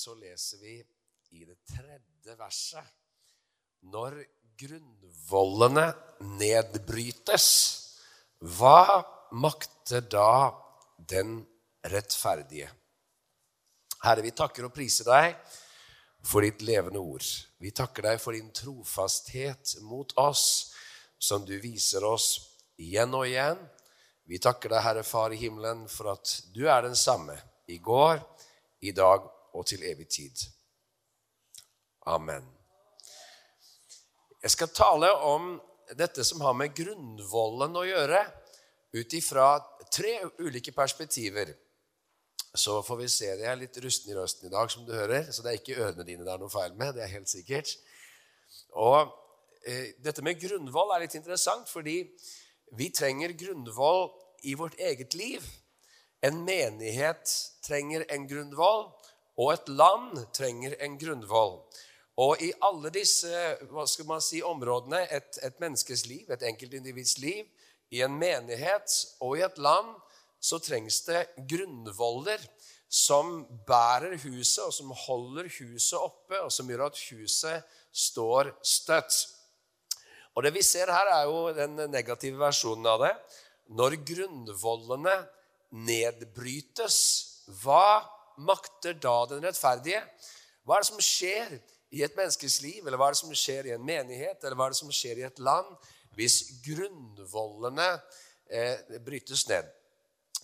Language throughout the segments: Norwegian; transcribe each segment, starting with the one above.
Salme 11 så leser vi i det tredje verset Når grunnvollene nedbrytes, hva makter da den rettferdige? Herre, vi takker og priser deg for ditt levende ord. Vi takker deg for din trofasthet mot oss, som du viser oss igjen og igjen. Vi takker deg, Herre Far i himmelen, for at du er den samme i går, i dag og til evig tid. Amen. Jeg skal tale om dette som har med grunnvollen å gjøre, ut ifra tre ulike perspektiver. Så får vi se. Det er litt rusten i røsten i dag, som du hører. Så det er ikke ørene dine det er noe feil med. Det er helt sikkert. Og eh, dette med grunnvoll er litt interessant, fordi vi trenger grunnvoll i vårt eget liv. En menighet trenger en grunnvoll, og et land trenger en grunnvoll. Og i alle disse hva skal man si, områdene, et, et menneskes liv, et enkeltindivids liv, i en menighet og i et land, så trengs det grunnvoller som bærer huset, og som holder huset oppe, og som gjør at huset står støtt. Og Det vi ser her, er jo den negative versjonen av det. Når grunnvollene nedbrytes, hva makter da den rettferdige? Hva er det som skjer i et menneskes liv, eller hva er det som skjer i en menighet, eller hva er det som skjer i et land, hvis grunnvollene eh, brytes ned?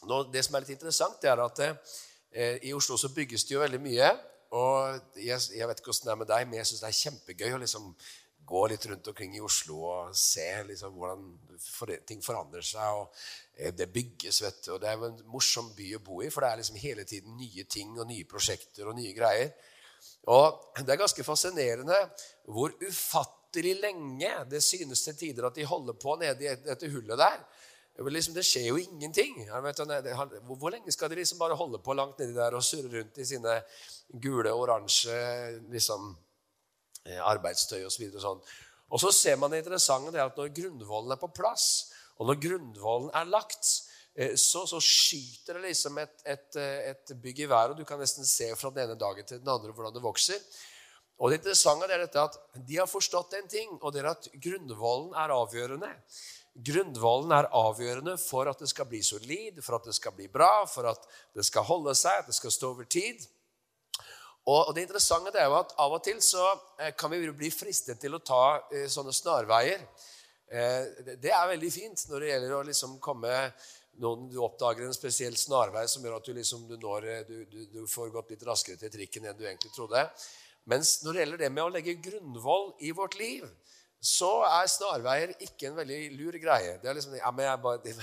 Nå, det som er litt interessant, det er at eh, i Oslo så bygges det jo veldig mye. Og jeg, jeg vet ikke hvordan det er med deg, men jeg syns det er kjempegøy å liksom gå litt rundt omkring i Oslo og se liksom hvordan ting forandrer seg. og eh, Det bygges, vet du. Og det er jo en morsom by å bo i, for det er liksom hele tiden nye ting og nye prosjekter og nye greier. Og det er ganske fascinerende hvor ufattelig lenge det synes til tider at de holder på nede i dette hullet der. Liksom, det skjer jo ingenting. Hvor lenge skal de liksom bare holde på langt nedi der og surre rundt i sine gule oransje liksom, arbeidstøy osv. Og, sånn. og så ser man det interessante det at når grunnvollen er på plass, og når grunnvollen er lagt, eh, så, så skyter det liksom et, et, eh, et, bygg i været, og du kan nesten se fra den ene dagen til den andre hvordan det vokser. Og det interessante er dette at De har forstått en ting, og det er at grunnvollen er avgjørende. Grunnvollen er avgjørende for at det skal bli solid, for at det skal bli bra, for at det skal holde seg, at det skal stå over tid. Og Det interessante er jo at av og til så eh, kan vi bli fristet til å ta eh, sånne snarveier. Eh, det er veldig fint når det gjelder å liksom komme noen, Du oppdager en spesiell snarvei som gjør at du, liksom, du, når, du, du, du får gått litt raskere til trikken enn du egentlig trodde. Mens når det gjelder det med å legge grunnvoll i vårt liv, så er snarveier ikke en veldig lur greie. Det er liksom, ja, men jeg bare,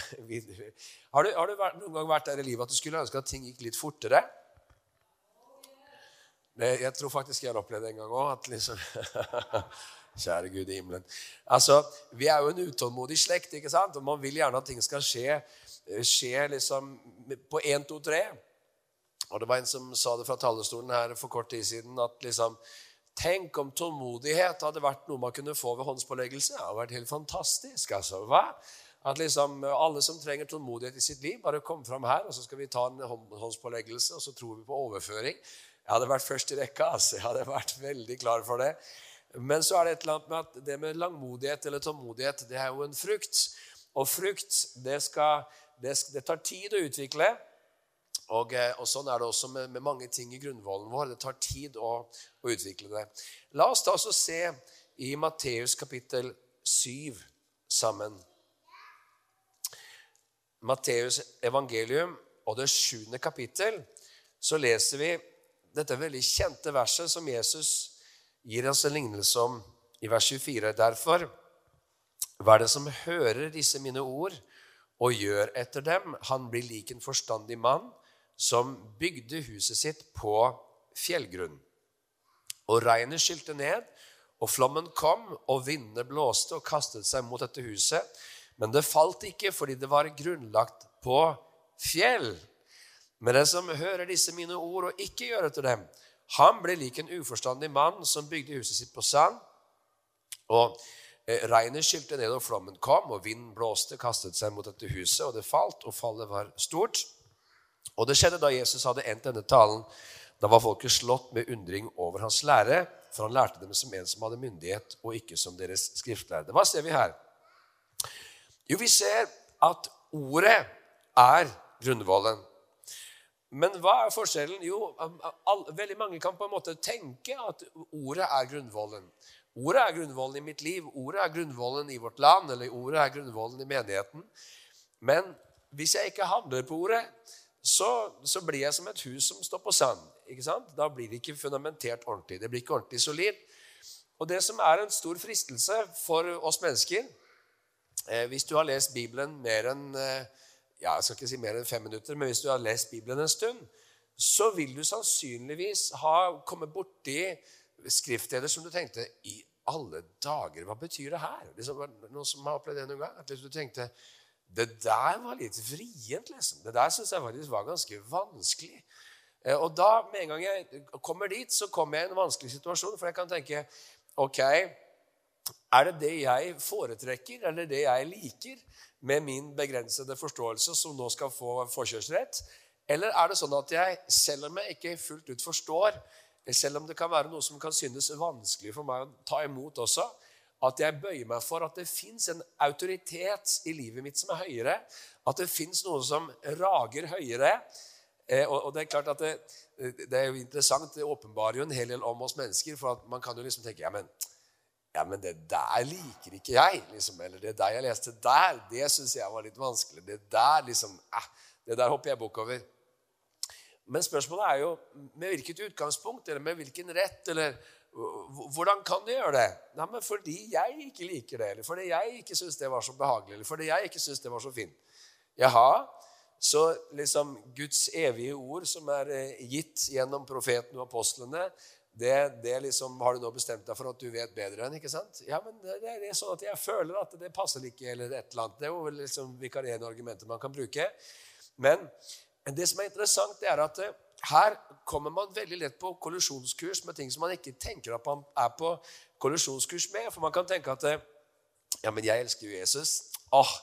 har, du, har du vært, noen gang vært der i livet at du skulle ønske at ting gikk litt fortere? Jeg tror faktisk jeg har opplevd det en gang òg. Liksom, Kjære Gud i himmelen. Altså, Vi er jo en utålmodig slekt, ikke sant? og man vil gjerne at ting skal skje, skje liksom på 1, 2, 3. Og Det var en som sa det fra talerstolen her for kort tid siden. at liksom, Tenk om tålmodighet hadde vært noe man kunne få ved håndspåleggelse. Det hadde vært helt fantastisk. altså. Hva? At liksom alle som trenger tålmodighet i sitt liv, bare kom fram her, og så skal vi ta en håndspåleggelse, og så tror vi på overføring. Jeg hadde vært først i rekka. altså. Jeg hadde vært veldig klar for det. Men så er det et eller annet med at det med langmodighet eller tålmodighet, det er jo en frukt. Og frukt, det, skal, det, det tar tid å utvikle. Og, eh, og, Sånn er det også med, med, mange ting i grunnvollen vår. Det tar tid å, å utvikle det. La oss da også se i Matteus kapittel 7 sammen. Matteus evangelium og det sjuende kapittel, så leser vi dette veldig kjente verset som Jesus gir oss en lignelse om i vers 24. Derfor, hva det som hører disse mine ord og gjør etter dem? Han blir lik en forstandig mann som bygde huset sitt på fjellgrunn. Og regnet skylte ned, og flommen kom, og vindene blåste og kastet seg mot dette huset. Men det falt ikke fordi det var grunnlagt på fjell. Men den som hører disse mine ord og ikke gjør etter dem, han ble lik en uforstandig mann som bygde huset sitt på sand. Og eh, Regnet skylte ned, og flommen kom, og vinden blåste, kastet seg mot dette huset, og det falt, og fallet var stort. Og det skjedde da Jesus hadde endt denne talen, Da var folket slått med undring over hans lære, for han lærte dem som en som hadde myndighet, og ikke som deres skriftlærde. Hva ser vi her? Jo, vi ser at ordet er grunnvollen. Men hva er forskjellen? Jo, all, veldig mange kan på en måte tenke at ordet er grunnvollen. Ordet er grunnvollen i mitt liv, ordet er grunnvollen i vårt land, eller ordet er grunnvollen i menigheten. Men hvis jeg ikke handler på ordet, så, så blir jeg som et hus som står på sand. ikke sant? Da blir det ikke fundamentert ordentlig. Det blir ikke ordentlig solid. Og det som er en stor fristelse for oss mennesker eh, Hvis du har lest Bibelen mer enn eh, ja, jeg skal ikke si mer enn fem minutter, men hvis du har lest Bibelen en stund, så vil du sannsynligvis ha kommet borti skriftsteder som du tenkte I alle dager, hva betyr det her? Liksom, noen som har opplevd det noen gang? At liksom du tenkte det der var litt vrient, liksom. Det der syns jeg faktisk var ganske vanskelig. Eh, og da, med en gang jeg kommer dit, så kommer jeg i en vanskelig situasjon. For jeg kan tenke Ok, er det det jeg foretrekker, eller det jeg liker, med min begrensede forståelse, som nå skal få forkjørsrett? Eller er det sånn at jeg, selv om jeg ikke fullt ut forstår, selv om det kan være noe som kan synes vanskelig for meg å ta imot også, at jeg bøyer meg for at det fins en autoritet i livet mitt som er høyere. At det fins noe som rager høyere. Eh, og, det er klart at det, det er jo interessant. Det åpenbarer jo en hel del om oss mennesker. For man kan jo liksom tenke ja men, ja, men det der liker ikke jeg. Liksom. Eller det der jeg leste der, det syns jeg var litt vanskelig. Det der liksom, eh, det der hopper jeg bukk over. Men spørsmålet er jo med hvilket utgangspunkt, eller med hvilken rett, eller hvordan kan du gjøre det? Nei, men Fordi jeg ikke liker det, eller fordi jeg ikke syns det var så behagelig, eller fordi jeg ikke syns det var så fint. Jaha, så liksom Guds evige ord, som er eh, gitt gjennom profeten og apostlene, det, det liksom har du nå bestemt deg for at du vet bedre enn. ikke sant? Ja, men det, det er sånn at jeg føler at det passer ikke, eller et eller annet. Det er jo liksom vikarierende argumenter man kan bruke. Men det som er interessant, det er at eh, her kommer man veldig lett på kollisjonskurs med ting som man ikke tenker at man er på kollisjonskurs med. For man kan tenke at ja, men jeg elsker jo Jesus. Åh,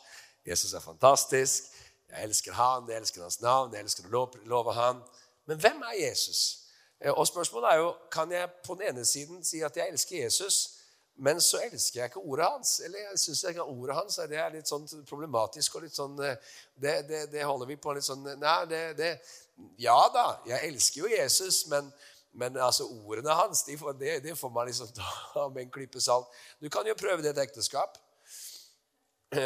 Jesus er fantastisk. Jeg elsker han, jeg elsker hans navn, jeg elsker å love han. Men hvem er Jesus? Eh, og spørsmålet er jo, Kan jeg på den ene siden si at jeg elsker Jesus, men så elsker jeg ikke ordet hans? Eller jeg syns ordet hans det er litt sånn problematisk og litt sånn eh, Det, det, det holder vi på litt sånn Nei, det, det, ja da, jeg elsker jo Jesus, men, men altså ordene hans de får, det, de får man liksom ta med en klype salt. Du kan jo prøve det i et ekteskap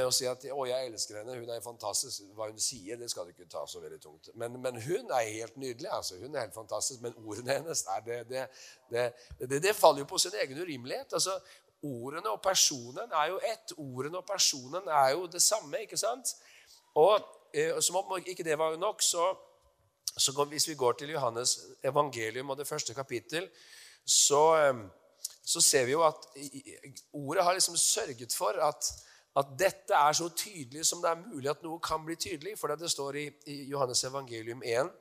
og si at 'Å, jeg elsker henne. Hun er fantastisk.' Hva hun sier, det skal du ikke ta så veldig tungt. Men, men hun er helt nydelig. altså. Hun er helt fantastisk. Men ordene hennes det, det, det, faller jo på sin egen urimelighet. altså Ordene og personen er jo ett. Ordene og personen er jo det samme. ikke sant? Og eh, som om ikke det var nok, så så Hvis vi går til Johannes evangelium og det første kapittel, så, så ser vi jo at ordet har liksom sørget for at, at, dette er så tydelig som det er mulig at noe kan bli tydelig. For det står i, Johannes evangelium 1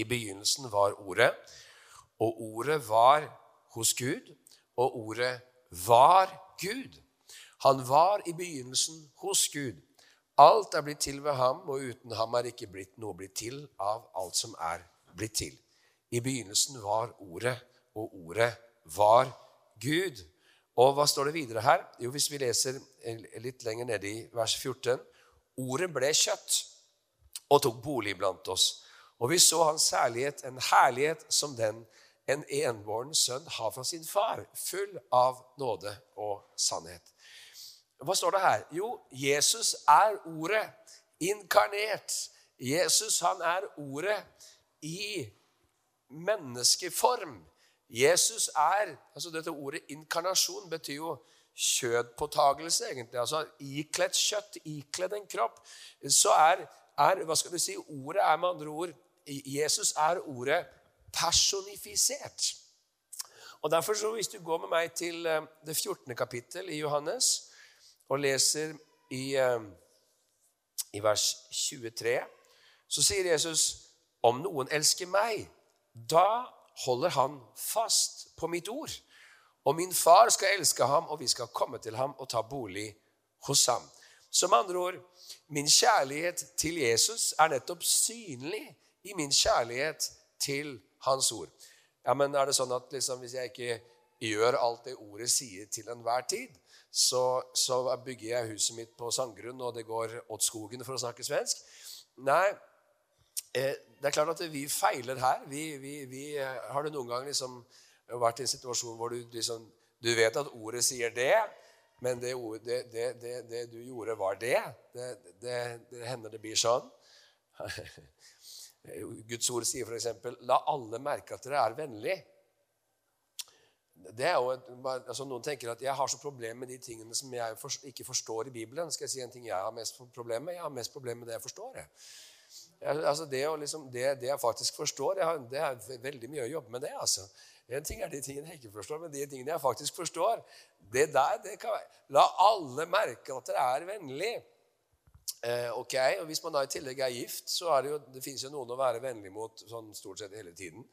I begynnelsen var Ordet, og Ordet var hos Gud, og Ordet var Gud. Han var i begynnelsen hos Gud. Alt er blitt til ved ham, og uten ham er ikke blitt noe blitt til av alt som er blitt til. I begynnelsen var Ordet, og Ordet var Gud. Og hva står det videre her? Jo, Hvis vi leser litt lenger nede i vers 14 Ordet ble kjøtt og tok bolig blant oss. Og vi så hans herlighet, en herlighet som den en enbåren sønn har fra sin far, full av nåde og sannhet. Hva står det her? Jo, Jesus er ordet inkarnert. Jesus, han er ordet i menneskeform. Jesus er altså Dette ordet inkarnasjon betyr jo kjødpåtagelse, egentlig. Altså ikledt kjøtt, ikledd en kropp. Så er, er, hva skal du si, ordet er med andre ord Jesus er ordet personifisert. Og derfor, så Hvis du går med meg til eh, det 14. kapittel i Johannes, og leser i, eh, i vers 23, så sier Jesus om noen elsker meg, da holder han fast på mitt ord. Og min far skal elske ham, og vi skal komme til ham og ta bolig hos ham. Som andre ord, min kjærlighet til Jesus er nettopp synlig i min kjærlighet til Hans ord. Ja, men er det sånn at liksom, hvis jeg ikke gjør alt det ordet sier til enhver tid, så, så bygger jeg huset mitt på sandgrunn, og det går åt skogen, for å snakke svensk? Nei, det er klart at vi feiler her. Vi, vi, vi, eh, har du noen gang liksom vært i en situasjon hvor du liksom Du vet at ordet sier det, men det, det, det, det du gjorde, var det. Det, hender det blir sånn. Guds ord sier f.eks.: La alle merke at dere er vennlige. Det er jo altså Noen tenker at jeg har så problemer med de tingene som jeg ikke forstår i Bibelen. Skal jeg si en ting jeg har mest problem med? Jeg har mest problem med det jeg forstår. Jeg. Altså det, liksom, det, det, jeg faktisk forstår, jeg har, det er veldig mye å jobbe med det. altså. En ting er de tingene jeg ikke forstår, men de tingene jeg faktisk forstår det der, det kan være. La alle merke at dere er vennlige. Eh, ok, og Hvis man da i tillegg er gift, så er det jo, det fins jo noen å være vennlig mot sånn stort sett hele tiden.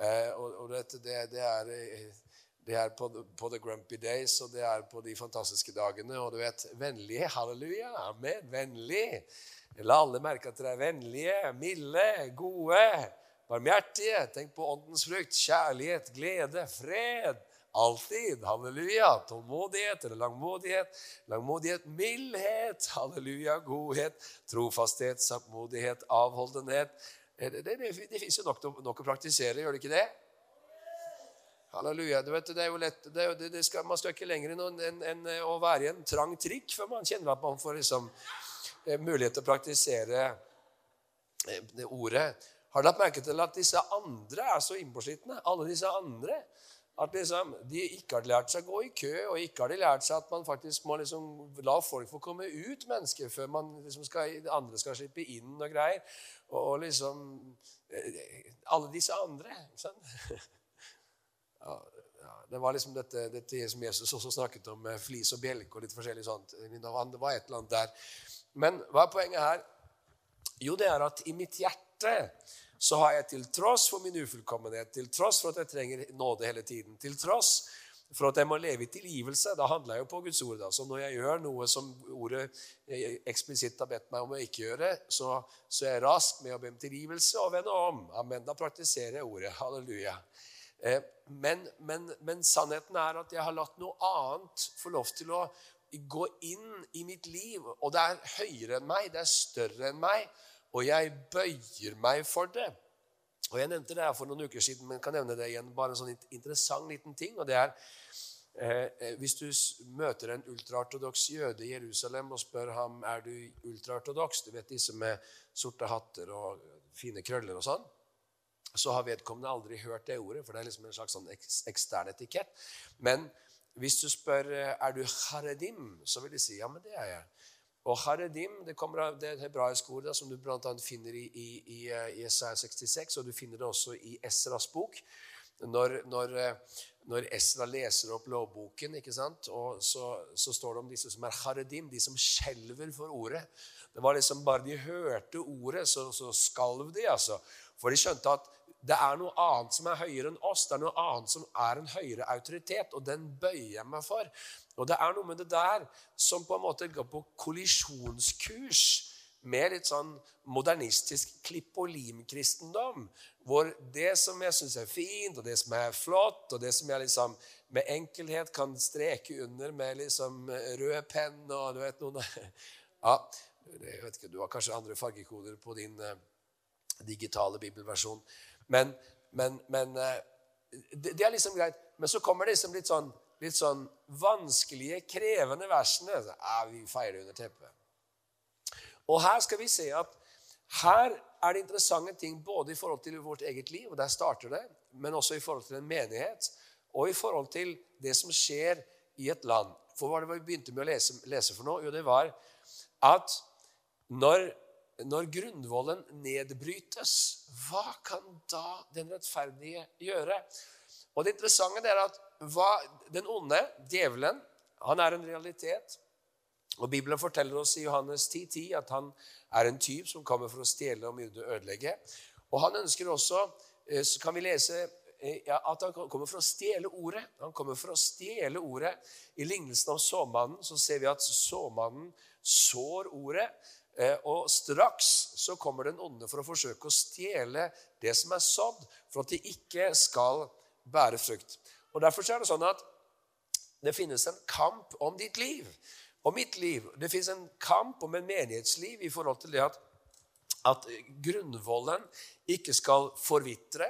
Eh, og, og det, det, er, det er på, på, the grumpy days, og det er på de fantastiske dagene. Og du vet, Vennlig, halleluja, amen, vennlig. La alle merke at dere er vennlige, milde, gode, barmhjertige. Tenk på åndens frukt. Kjærlighet, glede, fred Alltid. Halleluja. Tålmodighet eller langmodighet. Langmodighet, mildhet. Halleluja. Godhet, trofasthet, saktmodighet, avholdenhet. Det, det, det, det fins jo nok, nok, å praktisere, gjør det ikke det? Halleluja. Du vet, det er jo lett, det, skal, Man skal ikke lenger enn en, en, å være i en trang trikk før man kjenner at man får liksom, eh, mulighet til å praktisere eh, det ordet. Har du lagt merke til at disse andre er så innpåslitne? Alle disse andre at liksom, de ikke har lært seg å gå i kø, og ikke har de lært seg at man faktisk må liksom la folk få komme ut, mennesker, før man liksom skal, andre skal slippe inn og greier. Og, og liksom eh, Alle disse andre. ikke sant? Ja, ja, det var liksom dette, dette, som Jesus også snakket om, flis og bjelke og litt forskjellig sånt. Det var et eller annet der. Men hva er poenget her? Jo, det er at i mitt hjerte så har jeg til tross for min ufullkommenhet, til tross for at jeg trenger nåde hele tiden, til tross for at jeg må leve i tilgivelse Da handler jeg jo på Guds ord. Da. Så når jeg gjør noe som ordet eksplisitt har bedt meg om å ikke gjøre, så, så er jeg rask med å be om tilgivelse og vende om. Amen. Da praktiserer jeg ordet. Halleluja. Eh, men, men, men sannheten er at jeg har latt noe annet få lov til å gå inn i mitt liv. Og det er høyere enn meg, det er større enn meg og jeg bøyer meg for det. Og Jeg nevnte det her for noen uker siden, men kan nevne det igjen. Bare en sånn interessant liten ting. og det er eh, eh Hvis du møter en ultraortodoks jøde i Jerusalem og spør ham er du ultraortodoks, du vet disse med sorte hatter og fine krøller og sånn, så har vedkommende aldri hørt det ordet, for det er liksom en slags sånn ekstern etikett. Men hvis du spør eh, er du haredim, så vil de si ja, men det er jeg. Og haredim det kommer av det hebraiske ordet som du bl.a. finner i, i, i, eh, i Isaiah 66, og du finner det også i Esras bok. Når, når, eh, når Esra leser opp lovboken, ikke sant? Og så, så, står det om disse som er haredim, de som skjelver for ordet. Det var liksom Bare de hørte ordet, så, så skalv de. altså. For de skjønte at det er noe annet som er høyere enn oss. Det er noe annet som er en høyere autoritet, og den bøyer jeg meg for. Og det er noe med det der som på en måte går på kollisjonskurs med litt sånn modernistisk klipp og lim-kristendom. Hvor det som jeg syns er fint, og det som er flott, og det som jeg liksom med enkelhet kan streke under med liksom rød penn og du vet noen Ja, jeg vet ikke, Du har kanskje andre fargekoder på din uh, digitale bibelversjon. Men, men, men uh, det, det, er liksom greit. Men så kommer det liksom litt sånn litt sånn vanskelige, krevende versene, så er vi feirer under teppet. Og her skal vi se at her er det interessante ting både i forhold til vårt eget liv, og der starter det, men også i forhold til en menighet, og i forhold til det som skjer i et land. For hva var det vi begynte med å lese, lese for noe? Jo, det var at når, når grunnvollen nedbrytes, hva kan da den rettferdige gjøre? Og det interessante er at hva, den onde, djevelen, han er en realitet. Og Bibelen forteller oss i Johannes 10, 10 at han er en tyv som kommer for å stjele og myrde og ødelegge. Og han ønsker også, eh, så kan vi lese eh, at han kommer for å stjele ordet. Han kommer for å stjele ordet. I lignelsen om såmannen så ser vi at såmannen sår ordet. Eh, og straks så kommer den onde for å forsøke å stjele det som er sådd, for at de ikke skal bære frukt. Og Derfor er det sånn at det finnes en kamp om ditt liv og mitt liv. Det finnes en kamp om en menighetsliv i forhold til det at, at grunnvollen ikke skal forvitre.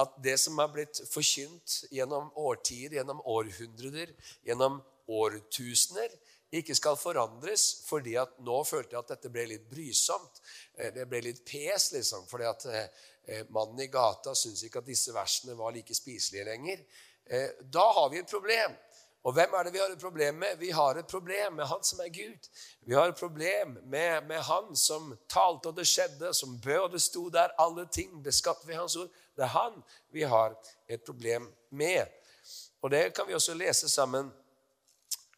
At det som er blitt forkynt gjennom årtier, gjennom århundrer, gjennom årtusener, ikke skal forandres fordi at nå følte jeg at dette ble litt brysomt. Eh, det ble litt pes, liksom, fordi at eh, mannen i gata syntes ikke at disse versene var like spiselige lenger. Eh, da har vi et problem. Og hvem er det vi har et problem med? Vi har et problem med Han som er Gud. Vi har et problem med, med Han som talte, og det skjedde, som bød, og det sto der. Alle ting ble skapt ved Hans ord. Det er Han vi har et problem med. Og det kan vi også lese sammen Eh,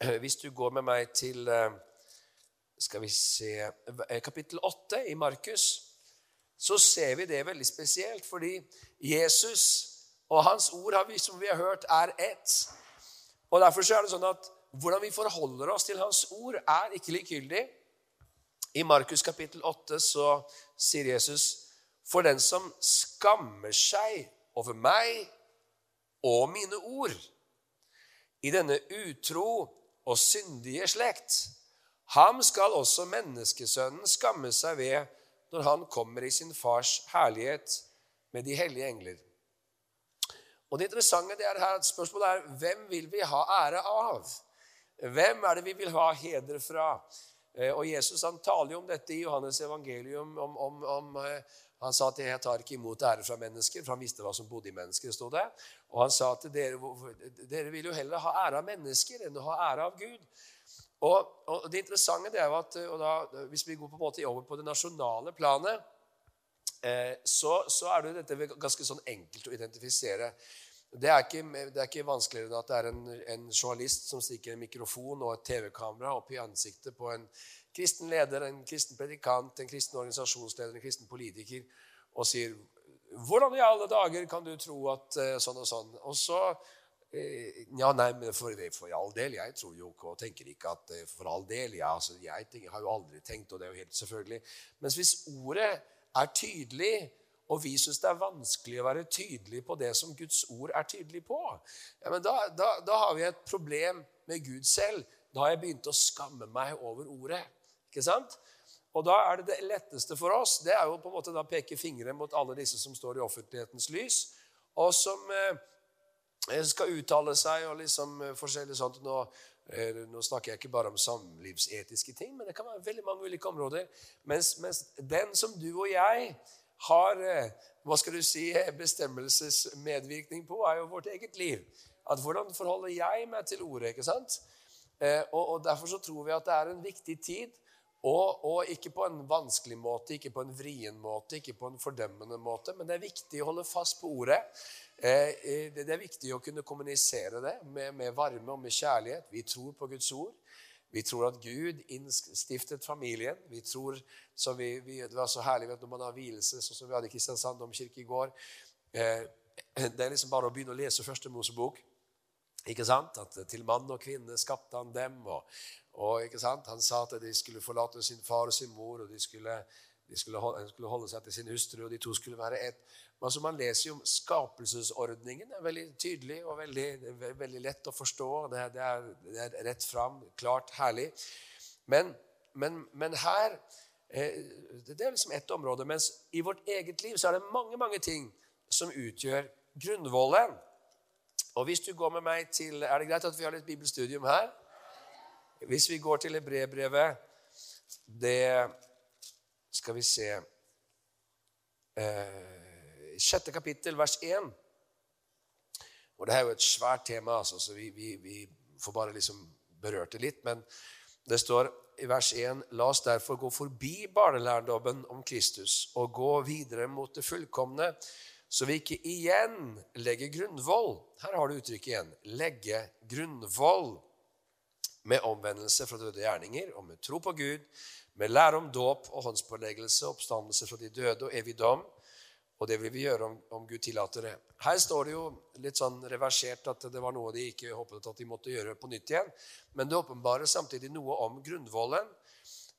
hvis du går med meg til eh, skal vi se, eh, kapittel 8 i Markus, så ser vi det veldig spesielt, fordi Jesus og hans ord har vi, som vi har hørt, er ett. Og Derfor er det sånn at hvordan vi forholder oss til hans ord, er ikke likegyldig. I Markus kapittel 8 så sier Jesus for den som skammer seg over meg og mine ord i denne utro og syndige slekt. Ham skal også menneskesønnen skamme seg ved når han kommer i sin fars herlighet med de hellige engler. Og Det interessante det er her, spørsmålet er hvem vil vi ha ære av? Hvem er det vi vil ha heder fra? Eh, og Jesus han taler jo om dette i Johannes evangelium. Om, om, om, eh, han sa at 'jeg tar ikke imot ære fra mennesker', for han visste hva som bodde i mennesker. stod det. Og han sa at dere, dere vil jo heller ha ære av mennesker enn å ha ære av Gud. Og, og Det interessante det er jo at da, hvis vi går på en måte over på det nasjonale planet, eh, så, så, er det dette ganske sånn enkelt å identifisere. Det er ikke, det er ikke vanskeligere enn at det er en, en journalist som stikker en mikrofon og et TV-kamera opp i ansiktet på en kristen leder, en kristen predikant, en kristen organisasjonsleder, en kristen politiker, og sier 'Hvordan i alle dager kan du tro at uh, sånn og sånn?' Og så uh, Ja, nei, men for, for, all del, jeg tror jo ikke og tenker ikke at uh, For all del, ja, altså, jeg tenker, har jo aldri tenkt, og det er jo helt selvfølgelig. Mens hvis ordet er tydelig, og vi syns det er vanskelig å være tydelig på det som Guds ord er tydelig på, ja, men da, da, da har vi et problem med Gud selv. Da har jeg begynt å skamme meg over ordet. Ikke sant? Og da er det det letteste for oss det er jo på en måte da peke fingre mot alle disse som står i offentlighetens lys, og som eh, skal uttale seg og liksom eh, forskjellig sånt. Nå, eh, nå, snakker jeg ikke bare om samlivsetiske ting, men det kan være veldig mange ulike områder. Mens, mens den som du og jeg har eh, hva skal du si, bestemmelsesmedvirkning på, er jo vårt eget liv. At Hvordan forholder jeg meg til ordet? ikke sant? Eh, og, og Derfor så tror vi at det er en viktig tid og, og, ikke på en vanskelig måte, ikke på en vrien måte, ikke på en fordømmende måte. Men det er viktig å holde fast på ordet. Eh, eh, det er viktig å kunne kommunisere det med, med, varme og med kjærlighet. Vi tror på Guds ord. Vi tror at Gud innstiftet familien. Vi tror, vi, vi, Det var så herlig vet, når man har vielse, sånn som vi hadde i Kristiansand domkirke i går. Eh, det er liksom bare å begynne å lese Første Mosebok. Ikke sant? At Til mann og kvinne skapte han dem. Og, og ikke sant? Han sa at de skulle forlate sin far og sin mor, og de skulle, de skulle, holde, skulle holde seg til sin hustru, og de to skulle være ett. Altså, Man leser jo om skapelsesordningen. Er veldig tydelig og veldig, veldig lett å forstå. Det, det, er, det, er, rett fram, klart, herlig. Men, men, men her eh, Det er liksom ett område. Mens i vårt eget liv så er det mange, mange ting som utgjør grunnvollen og hvis du går med meg til Er det greit at vi har litt bibelstudium her? Hvis vi går til Hebrebrevet, det Skal vi se eh, Sjette kapittel, vers 1. Og Det er jo et svært tema, altså, så vi, vi, vi får bare liksom berørt det litt. Men det står i vers 1.: La oss derfor gå forbi barnelærdommen om Kristus og gå videre mot det fullkomne så vi ikke igjen legger grunnvoll. Her har du uttrykket igjen. Legge grunnvoll. Med omvendelse fra døde gjerninger og med tro på Gud, med lære om dåp og håndspåleggelse, oppstandelse fra de døde og evig dom. Og det vil vi gjøre om, om, Gud tillater det. Her står det jo litt sånn reversert at det var noe de ikke håpet at de måtte gjøre på nytt igjen. Men det åpenbarer samtidig noe om grunnvollen.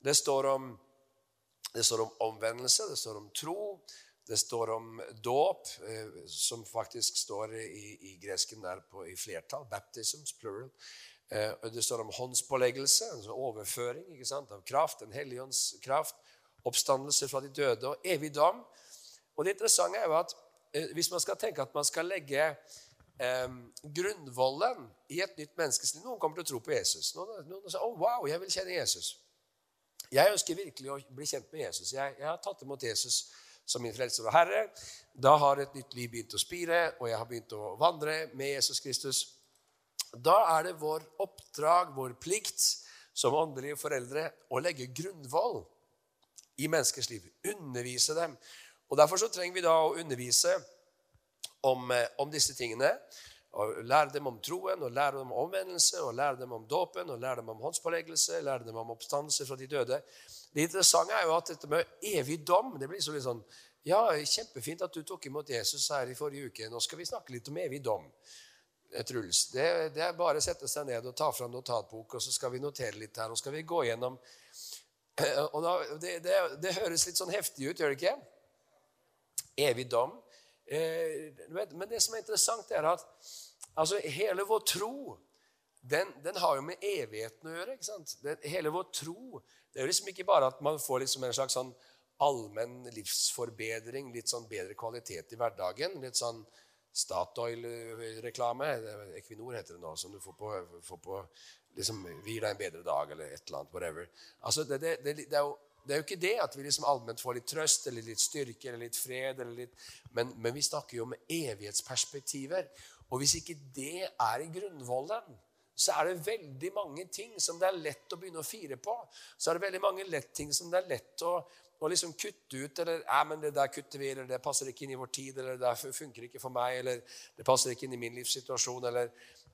Det står om Det står om omvendelse, det står om tro, det står om dåp, eh, som faktisk står i, i gresken der på, i flertall. Baptisms, plural. Eh, det står om håndspåleggelse, altså overføring ikke sant, av kraft, en helligånds kraft. Oppstandelse fra de døde og evig dom. Og det interessante er jo at eh, hvis man skal tenke at man skal legge eh, grunnvollen i et nytt menneskes liv Noen kommer til å tro på Jesus. Noen, noen sier oh, wow, jeg vil kjenne Jesus. Jeg ønsker virkelig å bli kjent med Jesus. Jeg, jeg har tatt imot Jesus som min frelser og herre. Da har et nytt liv begynt å spire, og jeg har begynt å vandre med Jesus Kristus. Da er det vår oppdrag, vår plikt som åndelige foreldre å legge grunnvoll i menneskers liv. Undervise dem. Og Derfor så trenger vi da å undervise om, eh, om disse tingene. Og lære dem om troen, og lære dem om omvendelse, og lære dem om dåpen, og lære dem om håndspåleggelse, lære dem om oppstandelse fra de døde. Det interessante er jo at dette med evig dom det blir så litt sånn Ja, kjempefint at du tok imot Jesus her i forrige uke. Nå skal vi snakke litt om evig dom. Truls, det, det er bare å sette seg ned og ta fram notatbok, og så skal vi notere litt her. Og skal vi gå gjennom og da, det, det, det høres litt sånn heftig ut, gjør det ikke? Evig dom. Eh, men det som er interessant, er at altså, hele vår tro den, den, har jo med evigheten å gjøre. ikke sant? Den, hele vår tro Det er jo liksom ikke bare at man får liksom en slags sånn allmenn livsforbedring, litt sånn bedre kvalitet i hverdagen. Litt sånn Statoil-reklame. Equinor heter det nå. Som du får på, får på liksom, Vi gir deg en bedre dag, eller et eller annet. whatever. Altså, det, det, det, det er jo det er jo ikke det at vi liksom allment får litt trøst eller litt styrke eller litt fred. Litt, men, men, vi snakker jo om evighetsperspektiver. Og hvis ikke det er i grunnvollen, så er det veldig mange ting som det er lett å begynne å fire på. Så er det veldig mange lett ting som det er lett å, å liksom kutte ut. Eller ja, men det der kutter vi, eller det passer ikke inn i vår tid, eller det der funker ikke for meg, eller det passer ikke inn i min livssituasjon. Eller,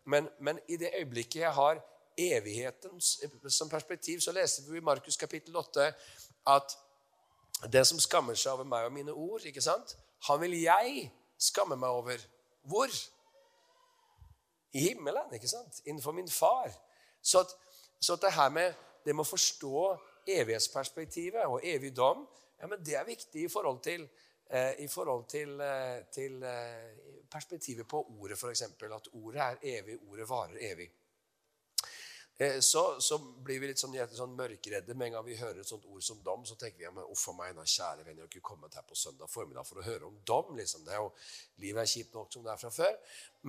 men, men i det øyeblikket jeg har evigheten som perspektiv, så leste vi i Markus kapittel 8 at den som skammer seg over meg og mine ord, ikke sant? han vil jeg skamme meg over. Hvor? I himmelen, ikke sant? Innenfor min far. Så, at, så at det her med det med å forstå evighetsperspektivet og evig dom, ja, det er viktig i forhold til, eh, i forhold til, eh, til eh, perspektivet på ordet, f.eks. At ordet er evig, ordet varer evig. Eh, så, så, blir vi litt sånn, sånn mørkredde med en gang vi hører et sånt ord som dom. Så tenker vi ja, men uff a meg, da, kjære venner, jeg har ikke kommet her på søndag formiddag for å høre om dom. liksom. Det er jo, Livet er kjipt nok som det er fra før.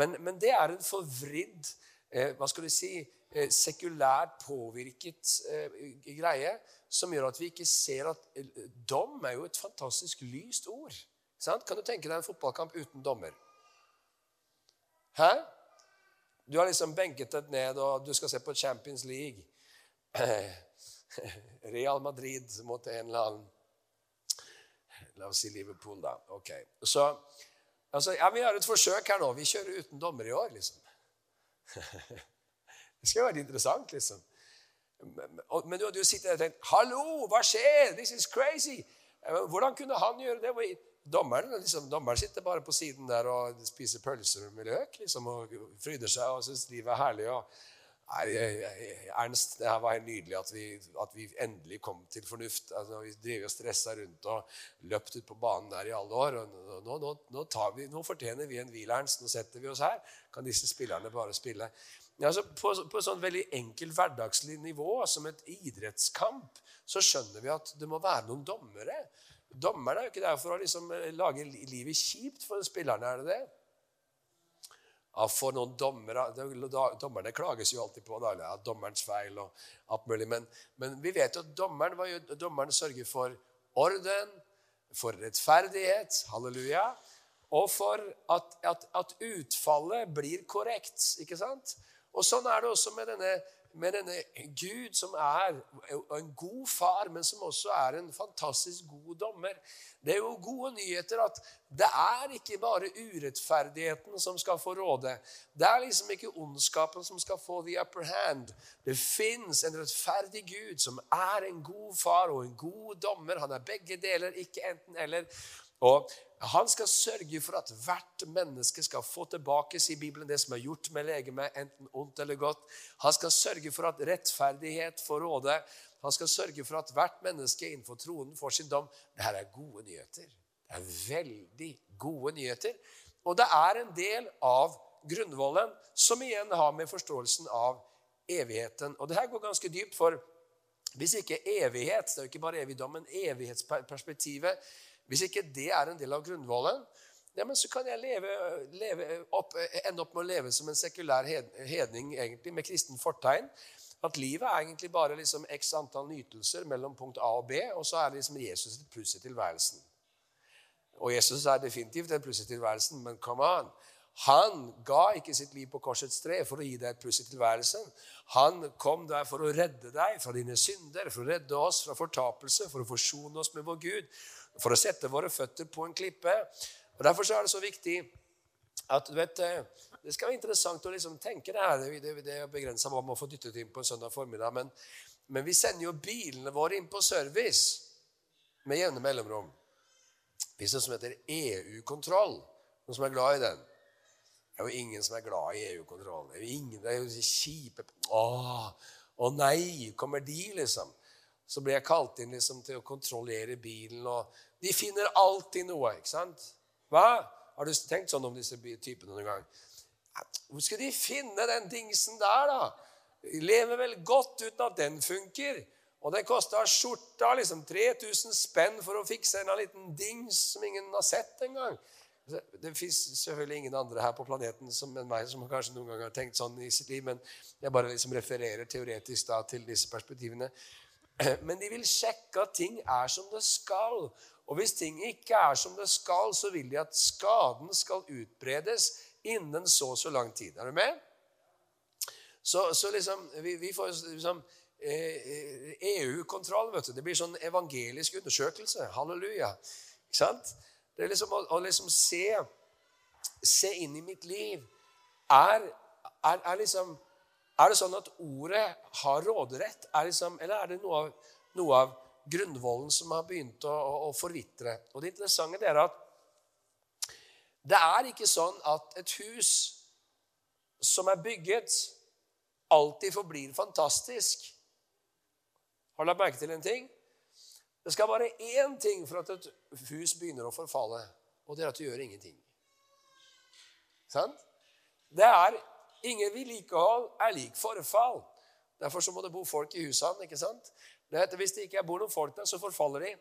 Men, men det er en forvridd, eh, hva skal du si, eh, sekulært påvirket eh, greie som gjør at vi ikke ser at eh, dom er jo et fantastisk lyst ord. Sant? Kan du tenke deg en fotballkamp uten dommer? Hæ? Du har liksom benket deg ned, og du skal se på Champions League. Real Madrid mot en eller annen La oss si Liverpool, da. Ok. Så altså, ja, Vi har et forsøk her nå. Vi kjører uten dommer i år, liksom. Det skal jo være interessant, liksom. Men du, hadde jo sittet der og tenkt 'Hallo, hva skjer? This is crazy.' Hvordan kunne han gjøre det? Dommeren, liksom, dommeren sitter bare på siden der og spiser pølser med løk liksom, og fryder seg og syns livet er herlig. Og, nei, Ernst, det her var helt nydelig at vi, at vi endelig kom til fornuft. Altså, vi drev og stressa rundt og løpt ut på banen der i alle år. og Nå, nå, nå, vi, nå fortjener vi en hvil, Ernst. Nå setter vi oss her. Kan disse spillerne bare spille? Altså, på, på et sånn veldig enkelt hverdagslig nivå, som et idrettskamp, så skjønner vi at det må være noen dommere Dommerne er jo ikke der for å liksom eh, lage livet kjipt for spillerne, er det det? Ja, for noen dommere, Dommerne klages jo alltid på da, ja, dommerens feil og alt mulig. Men, men vi vet jo at dommeren, dommeren sørger for orden, for rettferdighet, halleluja, og for at, at, at utfallet blir korrekt. ikke sant? Og Sånn er det også med denne med denne Gud som er en god far, men som også er en fantastisk god dommer. Det er jo gode nyheter at det er ikke bare urettferdigheten som skal få råde. Det er liksom ikke ondskapen som skal få the upper hand. Det fins en rettferdig Gud som er en god far og en god dommer. Han er begge deler, ikke enten eller. Og han skal sørge for at hvert menneske skal få tilbake sier Bibelen, det som er gjort med legemet, enten ondt eller godt. Han skal sørge for at rettferdighet får råde. Han skal sørge for at hvert menneske innenfor tronen får sin dom. Dette er gode nyheter. Det er veldig gode nyheter. Og det er en del av grunnvollen som igjen har med forståelsen av evigheten. Og det her går ganske dypt, for hvis ikke evighet Det er jo ikke bare evigdom, men evighetsperspektivet Hvis ikke det er en del av grunnvollen, ja, så kan jeg leve, leve opp, ende opp med å leve som en sekulær hedning egentlig, med kristen fortegn. At livet er egentlig bare liksom x antall nytelser mellom punkt A og B, og så er det liksom Jesus et pluss i tilværelsen. Og Jesus er definitivt et pluss i tilværelsen, men come on. Han ga ikke sitt liv på korsets tre for å gi deg et pluss i tilværelsen. Han kom der for å redde deg fra dine synder, for å redde oss fra fortapelse, for å forsone oss med vår Gud, for å sette våre føtter på en klippe. Og Derfor så er det så viktig at du vet, eh, Det skal være interessant å liksom tenke det her. Det, er begrensa hva man får dyttet inn på en søndag formiddag. Men, men vi sender jo bilene våre inn på service med jevne mellomrom. Det fins noe som heter EU-kontroll. Noen som er glad i den? Det er jo ingen som er glad i EU-kontroll. Det er jo ingen, det er jo kjipe Å, å nei, kommer de, liksom? Så blir jeg kalt inn liksom, til å kontrollere bilen. og De finner alltid noe, ikke sant? Hva? Har du tenkt sånn om disse typene noen gang? Hvor skal de finne den dingsen der, da? De lever vel godt uten at den funker. Og det kosta skjorta liksom 3000 spenn for å fikse en liten dings som ingen har sett engang. Det fins selvfølgelig ingen andre her på planeten som, enn meg som kanskje noen gang har tenkt sånn i sitt liv, men jeg bare liksom refererer teoretisk da til disse perspektivene. Men de vil sjekke at ting er som det skal. Og hvis ting ikke er som det skal, så vil de at skaden skal utbredes innen så og så lang tid. Er du med? Så, så liksom, vi, vi får liksom EU-kontroll. Eh, vet du. Det blir sånn evangelisk undersøkelse. Halleluja. Ikke sant? Det er liksom å, å liksom se, se, inn i mitt liv. Er, er, er, liksom, er, det sånn at ordet har råderett? Er liksom, eller er det noe av, noe av grunnvollen som har begynt å, å, å, forvitre? Og Det interessante er at det er ikke sånn at et hus som er bygget, alltid forblir fantastisk. Har du lagt merke til en ting? Det skal bare én ting for at et hus begynner å forfalle, og det er at du gjør ingenting. Sant? Det er Ingen vedlikehold er lik forfall. Derfor så må det bo folk i husene. ikke sant? Det heter, Hvis det ikke bor noen folk der, så forfaller de.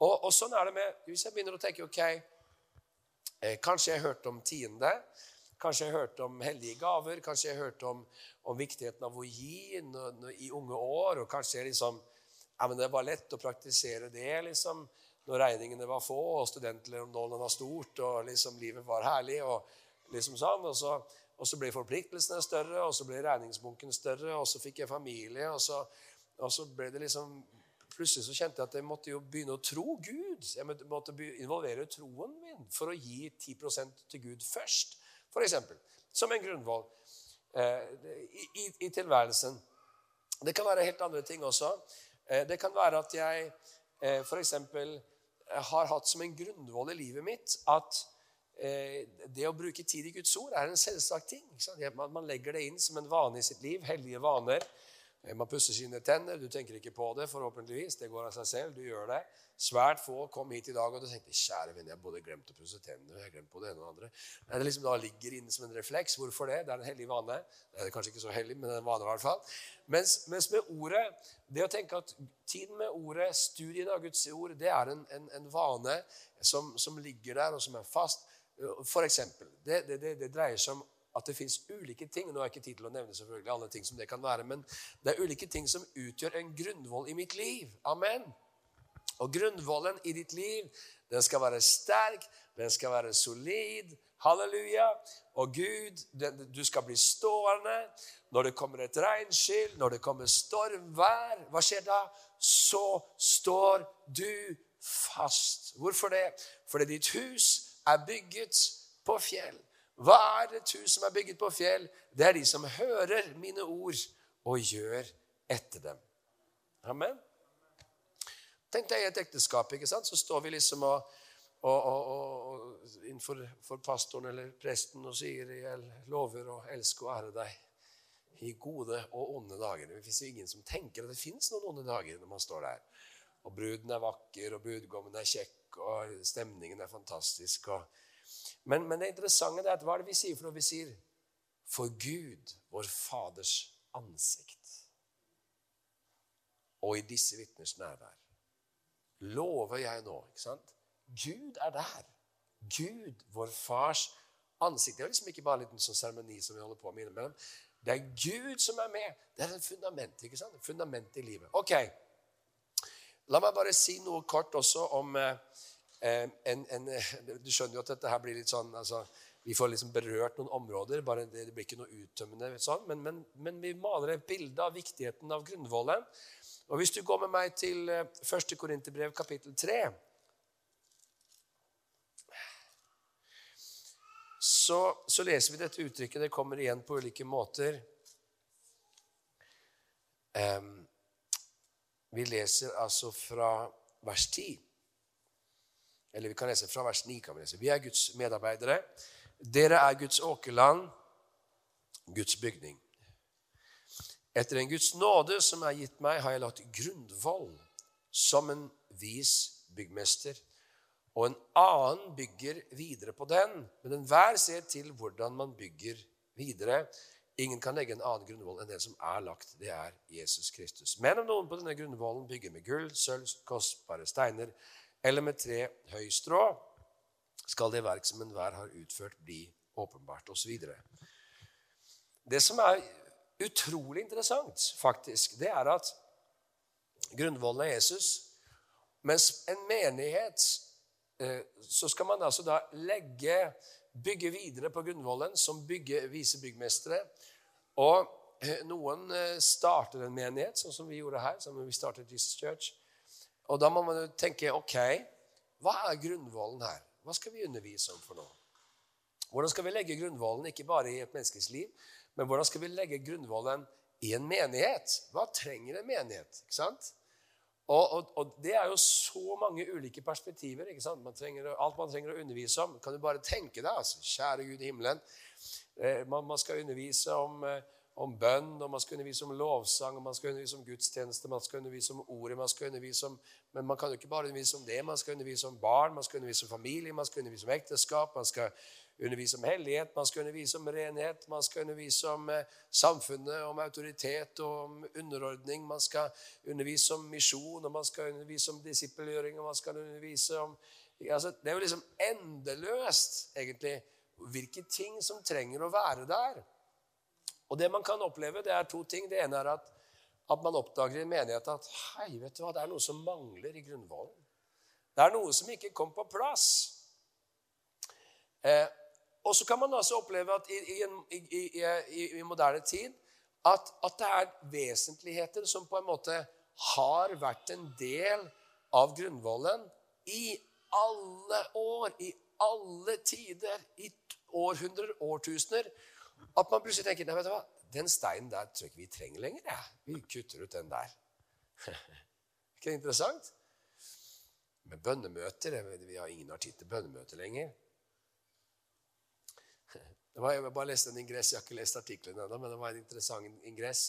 Og, og, sånn er det med Hvis jeg begynner å tenke ok, eh, Kanskje jeg hørte om tiende. Kanskje jeg hørte om hellige gaver. Kanskje jeg hørte om, om viktigheten av å gi i unge år. og kanskje jeg liksom ja, men Det var lett å praktisere det liksom, når regningene var få og studentlånet var stort og liksom livet var herlig. Og liksom sånn, og så, og så ble forpliktelsene større, og så ble regningsbunken større, og så fikk jeg familie. og så, og så ble det liksom, Plutselig så kjente jeg at jeg måtte jo begynne å tro Gud. Jeg måtte involvere troen min for å gi 10% til Gud først, f.eks. Som en grunnvoll eh, i, i, tilværelsen. Det kan være helt andre ting også. Eh, det kan være at jeg eh, f.eks. Har hatt som en grunnvoll i livet mitt at det å bruke tid i Guds ord er en selvsagt ting. Man legger det inn som en vane i sitt liv. Hellige vaner. Man pusser sine tenner. Du tenker ikke på det, forhåpentligvis. Det går av seg selv. Du gjør det. Svært få kom hit i dag og tenkte kjære venn, jeg både glemt å pusse tennene og jeg glemt på det ene og andre. Nei, det liksom da ligger inne som en refleks. Hvorfor det? Det er en hellig vane. Det er kanskje ikke så hellig, men det er en vane i hvert fall. Mens, mens, med ordet, det å tenke at tiden med ordet, studien av Guds ord, det er en, en, en vane som, som, ligger der, og som er fast. For eksempel, det, det, det, det dreier seg om at det fins ulike ting Nå har jeg ikke tid til å nevne selvfølgelig alle ting som det kan være, men det er ulike ting som utgjør en grunnvoll i mitt liv. Amen. Og grunnvollen i ditt liv, den skal være sterk, den skal være solid. Halleluja. Og Gud, den, du skal bli stående. Når det kommer et regnskyll, når det kommer stormvær, hva skjer da? Så står du fast. Hvorfor det? Fordi ditt hus er bygget på fjell. Hva er et hus som er bygget på fjell? Det er de som hører mine ord og gjør etter dem. Amen. Tenk deg i et ekteskap. ikke sant? Så står vi liksom og, og, og, og innenfor for pastoren eller presten og sier jeg lover å elske og ære deg i gode og onde dager. Det fins ingen som tenker at det fins noen onde dager når man står der. Og bruden er vakker, og brudgommen er kjekk, og stemningen er fantastisk. Men, men, det interessante er at hva er det vi sier for noe? Vi sier for Gud, vår Faders ansikt. Og i disse vitners nærvær lover jeg nå. ikke sant? Gud er der. Gud, vår fars ansikt. Det er liksom ikke bare en liten sånn seremoni som vi holder på med innimellom. Det er Gud som er med. Det er et fundament ikke sant? Fundament i livet. Ok, La meg bare si noe kort også om eh, en, en, Du skjønner jo at dette her blir litt sånn altså, Vi får liksom berørt noen områder. bare Det, det blir ikke noe uttømmende. Sånn, men, men, men, vi maler et bilde av viktigheten av grunnvollen. Og Hvis du går med meg til 1. Eh, Korinterbrev kapittel 3 så, så, leser vi dette uttrykket. Det kommer igjen på ulike måter. Um, vi leser altså fra vers 10. Eller vi kan lese fra vers 9. kan Vi lese. Vi er Guds medarbeidere. Dere er Guds åkerland, Guds bygning. Etter en Guds nåde som er gitt meg, har jeg lagt grunnvoll som en vis byggmester og en annen bygger videre på den. Men enhver ser til hvordan man bygger videre. Ingen kan legge en annen grunnvoll enn den som er lagt. Det er Jesus Kristus. Men om noen på denne grunnvollen bygger med gull, sølv, kostbare steiner eller med tre høy strå, skal det verk som enhver har utført, bli åpenbart, osv. Det som er utrolig interessant, faktisk, det er at grunnvollen er Jesus, mens en menighet Eh, så skal man altså da legge, bygge videre på grunnvollen som bygge, vise byggmestere. Og eh, noen eh, starter en menighet, sånn som vi gjorde her. som vi startet Jesus Church. Og da må man jo tenke ok, hva er grunnvollen her? Hva skal vi undervise om for noe? Hvordan skal vi legge grunnvollen ikke bare i et menneskes liv, men hvordan skal vi legge grunnvollen i en menighet? Hva trenger en menighet? ikke sant? Og, og, og, Det er jo så mange ulike perspektiver. ikke sant? Man trenger, alt man trenger å undervise om. Kan du bare tenke deg, altså, kjære Gud i himmelen. Eh, man, man, skal undervise om, eh, om, bønn, og man skal undervise om lovsang, og man skal undervise om gudstjeneste, man skal undervise om ordet, man skal undervise om Men man kan jo ikke bare undervise om det. Man skal undervise om barn, man skal undervise om familie, man skal undervise om ekteskap. man skal undervise om hellighet, man skal undervise om renhet, man skal undervise om eh, samfunnet, om autoritet og om underordning. Man skal undervise om misjon, og man skal undervise om disippelgjøring, og man skal undervise om altså, Det er jo liksom endeløst, egentlig, hvilke ting som trenger å være der. Og det man kan oppleve, det er to ting. Det ene er at, at man oppdager i en menighet at hei, vet du hva, det er noe som mangler i grunnvollen. Det er noe som ikke kom på plass. Eh, og så kan man også oppleve at i, i, i, i moderne tid at, at, det er vesentligheter som på en måte har vært en del av grunnvollen i alle år, i alle tider, i århundrer, årtusener. At man plutselig tenker nei, vet du hva, den steinen der tror jeg ikke vi trenger lenger. Ja. Vi kutter ut den der. ikke det interessant? Med bønnemøter Vi har ingen har til bønnemøter lenger. Det var, jeg bare leste en ingress, jeg har ikke lest artikkelen ennå, men det var en interessant ingress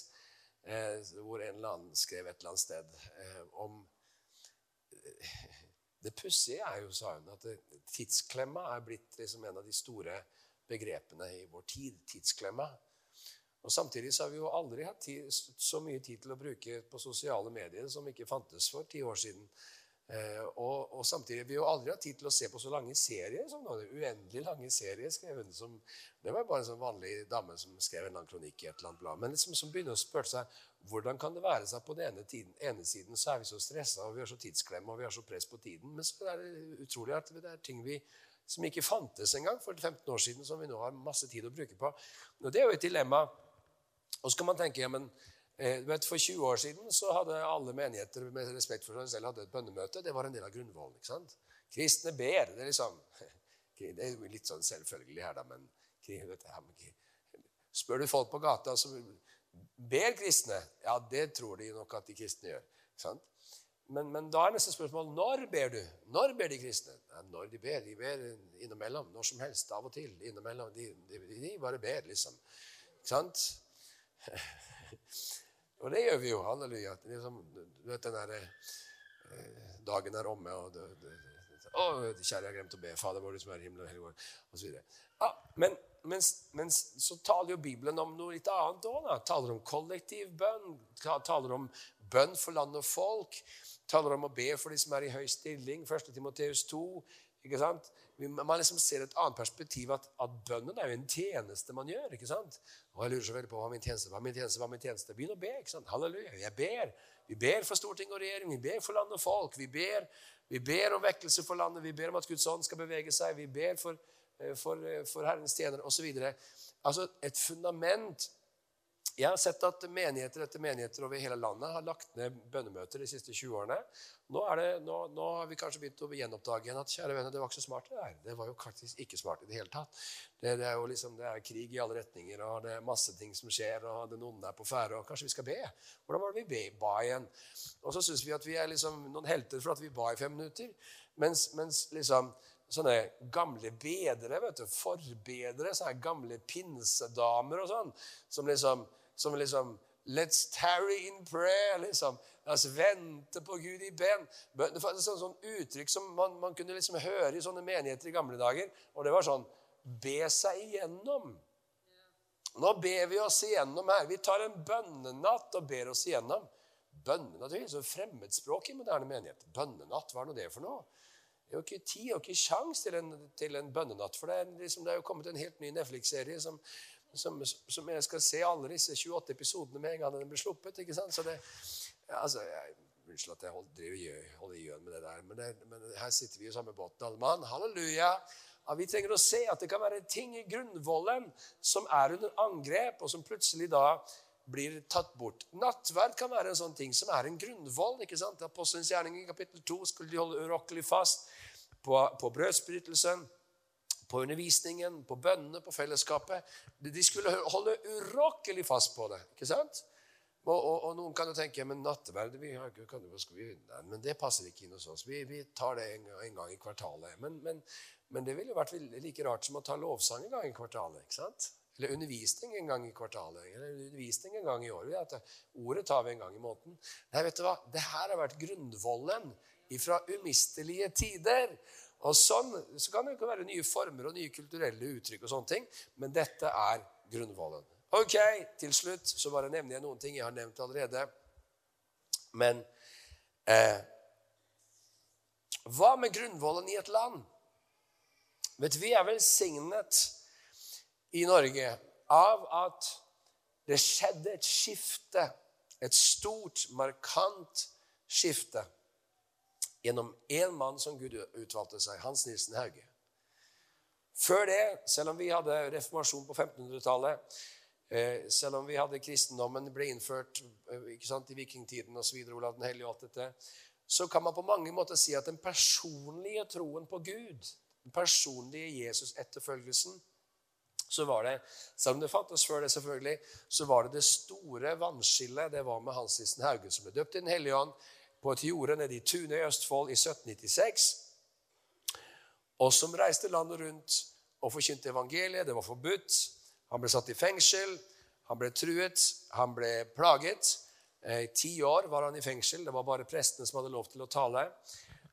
eh, hvor en eller annen skrev et eller annet sted eh, om Det pussige er jo, sa hun, at tidsklemma er blitt liksom en av de store begrepene i vår tid. Tidsklemma. Og Samtidig så har vi jo aldri hatt tid, så mye tid til å bruke på sosiale medier som ikke fantes for ti år siden. Eh, og, og, samtidig vi jo aldri hatt tid til å se på så lange serier som nå. Uendelig lange serier skrev hun som, Det var bare en sånn vanlig dame som skrev en lang kronikk i et eller annet blad. Men liksom, som begynner å spørre seg hvordan kan det være seg på den ene, tiden, ene siden så er vi så stressa og vi har så tidsklemme og vi har så press på tiden. Men så er det utrolig at det er ting vi, som ikke fantes engang for 15 år siden, som vi nå har masse tid å bruke på. Og Det er jo et dilemma. Og så kan man tenke ja, men Eh, vet, for 20 år siden så hadde alle menigheter med respekt for seg selv hadde et bønnemøte. Det var en del av grunnvollen. ikke sant? Kristne ber. Det er liksom, det er litt sånn selvfølgelig her, da, men Spør du folk på gata som ber kristne, ja, det tror de nok at de kristne gjør. ikke sant? men, men, da er neste spørsmål når ber du? Når ber de kristne? Ja, når de ber. De ber innimellom. Når som helst. Av og til. Innimellom. De, de, de bare ber, liksom. Ikke sant? og det gjør vi jo. Halleluja. Liksom, du vet den derre eh, Dagen er omme, og det, det, å, kjære, jeg har glemt å be. Fader vår, du som er i himmelen, og så osv. Ja, men, men, men, så taler jo Bibelen om noe litt annet òg. Taler om kollektiv bønn. Taler om bønn for land og folk taler om å be for de som er i høy stilling. 1. Timoteus 2. ikke sant? Man liksom ser et annet perspektiv, at, at bønnen er jo en tjeneste man gjør. ikke sant? Og jeg lurer så veldig på hva min tjeneste hva min tjeneste, hva min tjeneste. Begynn å be. ikke sant? Halleluja. Jeg ber. Vi ber for storting og regjering, vi ber for land og folk. Vi ber, vi ber om vekkelse for landet, vi ber om at Guds ånd skal bevege seg. Vi ber for, for, eh, for Herrens tjenere osv. Altså et fundament jeg har sett at menigheter etter menigheter over hele landet har lagt ned bønnemøter de siste 20 årene. Nå, det, nå, nå har vi kanskje begynt å gjenoppdage igjen at kjære venner, det var ikke så smart. Det. Det var jo faktisk ikke smart i det hele tatt. Det, det er jo liksom, det er krig i alle retninger, og det er masse ting som skjer, og den onde er på ferde, og kanskje vi skal be. Hvordan var det vi be, ba igjen? Og så syns vi at vi er liksom noen helter for at vi ba i fem minutter. Mens, mens liksom sånne gamle bedere, vet du, forbedere, sånne gamle pinsedamer og sånn, som liksom som liksom Let's tarry in prayer. liksom. La vente på Gud i ben. Det var et sånt, sånt uttrykk som man, man, kunne liksom høre i sånne menigheter i gamle dager. Og det var sånn Be seg igjennom. Nå ber vi oss igjennom her. Vi tar en bønnenatt og ber oss igjennom. Bønnenatt det er så fremmedspråk i moderne menighet. Bønnenatt, hva er nå det for noe? Det er jo ikke tid og ikke sjans til til en bønnenatt. For det er, liksom, det er jo kommet en helt ny Netflix-serie som som, som, jeg skal se alle disse 28 episodene med en gang den blir sluppet. ikke sant? Så det, altså, jeg, Unnskyld at jeg holder, gjøn med det der, men, det, men, her sitter vi i samme båten, alle mann. Halleluja. Ja, vi trenger å se at det kan være ting i grunnvollen som er under angrep, og som plutselig da blir tatt bort. Nattverd kan være en sånn ting som er en grunnvoll. ikke sant? Apostelens gjerning i kapittel 2 skulle de holde urokkelig fast på, på brødsbrytelsen på undervisningen, på bønnene, på fellesskapet. De skulle holde urokkelig fast på det. ikke sant? Og, og, og noen kan jo tenke men nattverd vi har, kan du, vi, nei, men det passer ikke inn hos oss. Vi, vi tar det en, en, gang i kvartalet. Men, men, men, det ville jo vært like rart som å ta lovsang en gang i kvartalet. ikke sant? Eller undervisning en gang i kvartalet. Eller undervisning en gang i året. Ordet tar vi en gang i måneden. Nei, vet du hva? Det her har vært grunnvollen fra umistelige tider. Og sånn så kan det være nye former og nye kulturelle uttrykk, og sånne ting, men dette er grunnvollen. Ok, Til slutt så bare nevner jeg noen ting jeg har nevnt allerede. Men eh, hva med grunnvollen i et land? Vet Vi er velsignet i Norge av at det skjedde et skifte. Et stort, markant skifte gjennom én mann som Gud utvalgte seg, Hans Nilsen Hauge. Før det, selv om vi hadde reformasjon på 1500-tallet, eh, selv om vi hadde kristendommen ble innført eh, ikke sant, i vikingtiden osv., Olav den hellige og alt dette, så kan man på mange måter si at den personlige troen på Gud, den personlige Jesus-etterfølgelsen, så var det, selv om det fantes før det, selvfølgelig, så var det det store vannskillet. Det var med Hans Nissen Hauge, som ble døpt i Den hellige ånd på et jorde nede i Tune i Østfold i 1796. Og som reiste landet rundt og forkynte evangeliet. Det var forbudt. Han ble satt i fengsel. Han ble truet. Han ble plaget. I eh, ti år var han i fengsel. Det var bare prestene som hadde lov til å tale.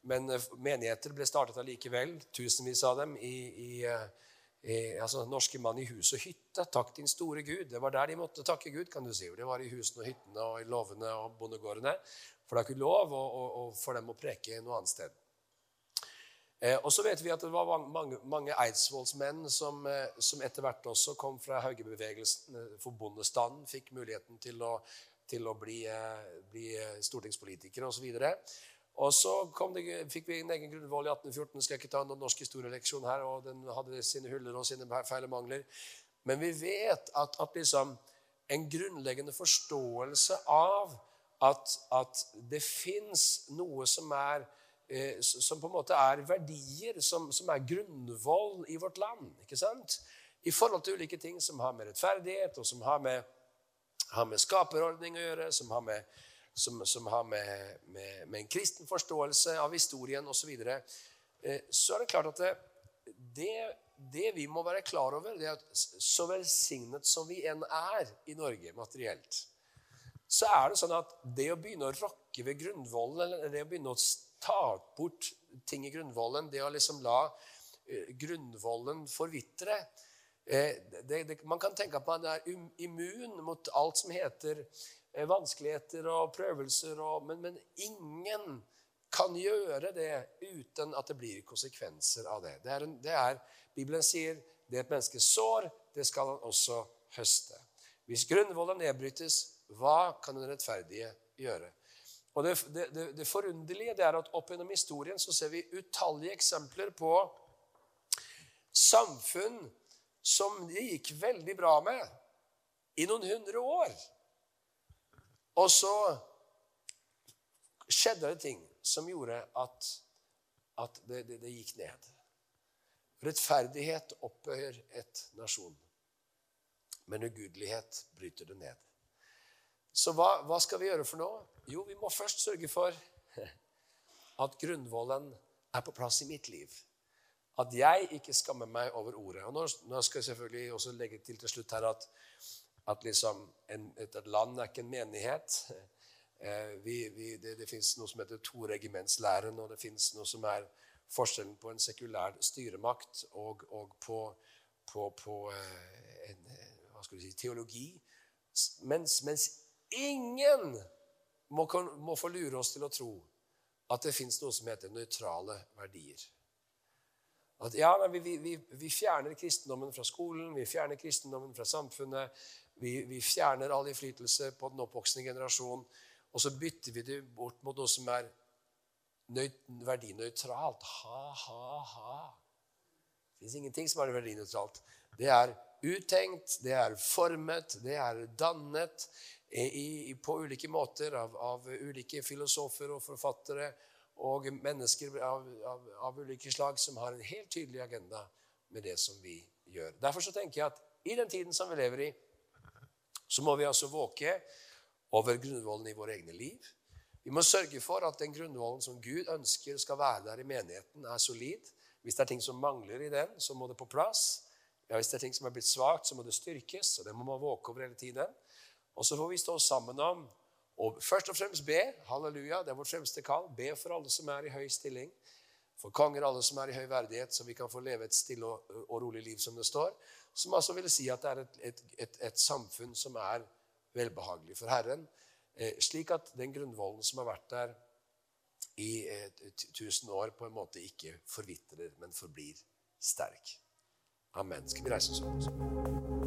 Men eh, menigheter ble startet allikevel, tusenvis av dem, i, i, eh, altså, norske mann i hus og hytte. Takk din store Gud. Det var der de måtte takke Gud. kan du si. Det var i husene og hyttene og i låvene og bondegårdene. For det er ikke lov å, å, å, for dem å preke noe annet sted. Eh, og så vet vi at det var mange, mange eidsvollsmenn som, eh, som, etter hvert også kom fra haugebevegelsen, for bondestanden, fikk muligheten til å, til å bli, eh, bli eh, stortingspolitikere osv. Og så det, fikk vi en egen grunnvoll i 1814. Skal jeg ikke ta noen norsk historieleksjon her, og den hadde sine huller og sine feil og mangler. Men vi vet at, at liksom en grunnleggende forståelse av at, at det fins noe som er eh, som på en måte er verdier, som, som, er grunnvoll i vårt land. ikke sant? I forhold til ulike ting som har med rettferdighet, og som har med, har med skaperordning å gjøre, som har med, som, som har med, med, med, en kristen forståelse av historien osv., så, videre, eh, så er det klart at det, det, vi må være klar over, det er at så velsignet som vi enn er i Norge materielt, så er det sånn at det å begynne å rokke ved grunnvollen, eller det å begynne å ta bort ting i grunnvollen, det å liksom la uh, grunnvollen forvitre eh, Man kan tenke at man er immun mot alt som heter vanskeligheter og prøvelser, og, men, men, ingen kan gjøre det uten at det blir konsekvenser av det. det, er en, det er, Bibelen sier det et menneske sår, det skal han også høste. Hvis grunnvollen nedbrytes, hva kan den rettferdige gjøre? Og Det, det, det forunderlige det er at opp gjennom historien så ser vi utallige eksempler på samfunn som det gikk veldig bra med i noen hundre år. Og så skjedde det ting som gjorde at, at det, det, det, gikk ned. Rettferdighet opphøyer et nasjon, men ugudelighet bryter det ned. Så hva, hva, skal vi gjøre for noe? Jo, vi må først sørge for at grunnvollen er på plass i mitt liv. At jeg ikke skammer meg over ordet. Og nå, nå skal jeg selvfølgelig også legge til til slutt her at, at liksom en, et, et, land er ikke en menighet. Eh, vi, vi, det, det fins noe som heter toregimentslæren, og det fins noe som er forskjellen på en sekulær styremakt og, og på, på, på eh, en, hva skal si, teologi. Mens, mens Ingen må, må få lure oss til å tro at det fins noe som heter nøytrale verdier. At ja, vi, vi, vi, fjerner kristendommen fra skolen, vi fjerner kristendommen fra samfunnet. Vi, vi fjerner all innflytelse på den oppvoksende generasjon. Og så bytter vi det bort mot noe som er verdinøytralt. Ha, ha, ha. Det fins ingenting som er verdinøytralt. Det er uttenkt, det er formet, det er dannet i, på ulike måter av, av, ulike filosofer og forfattere og mennesker av, av, av, ulike slag som har en helt tydelig agenda med det som vi gjør. Derfor så tenker jeg at i den tiden som vi lever i, så må vi altså våke over grunnvollen i våre egne liv. Vi må sørge for at den grunnvollen som Gud ønsker skal være der i menigheten, er solid. Hvis det er ting som mangler i den, så må det på plass. Ja, hvis det er ting som er blitt svakt, så må det styrkes. og Det må man våke over hele tiden. Og så får vi stå sammen om og først og fremst be. Halleluja, det er vårt fremste kall. Be for alle som er i høy stilling. For konger, alle som er i høy verdighet, så vi kan få leve et stille og, rolig liv, som det står. Som altså vil si at det er et, et, et, et samfunn som er velbehagelig for Herren. Eh, slik at den grunnvollen som har vært der i eh, tusen år, på en måte ikke forvitrer, men forblir sterk. Amen. Skal vi reise oss opp?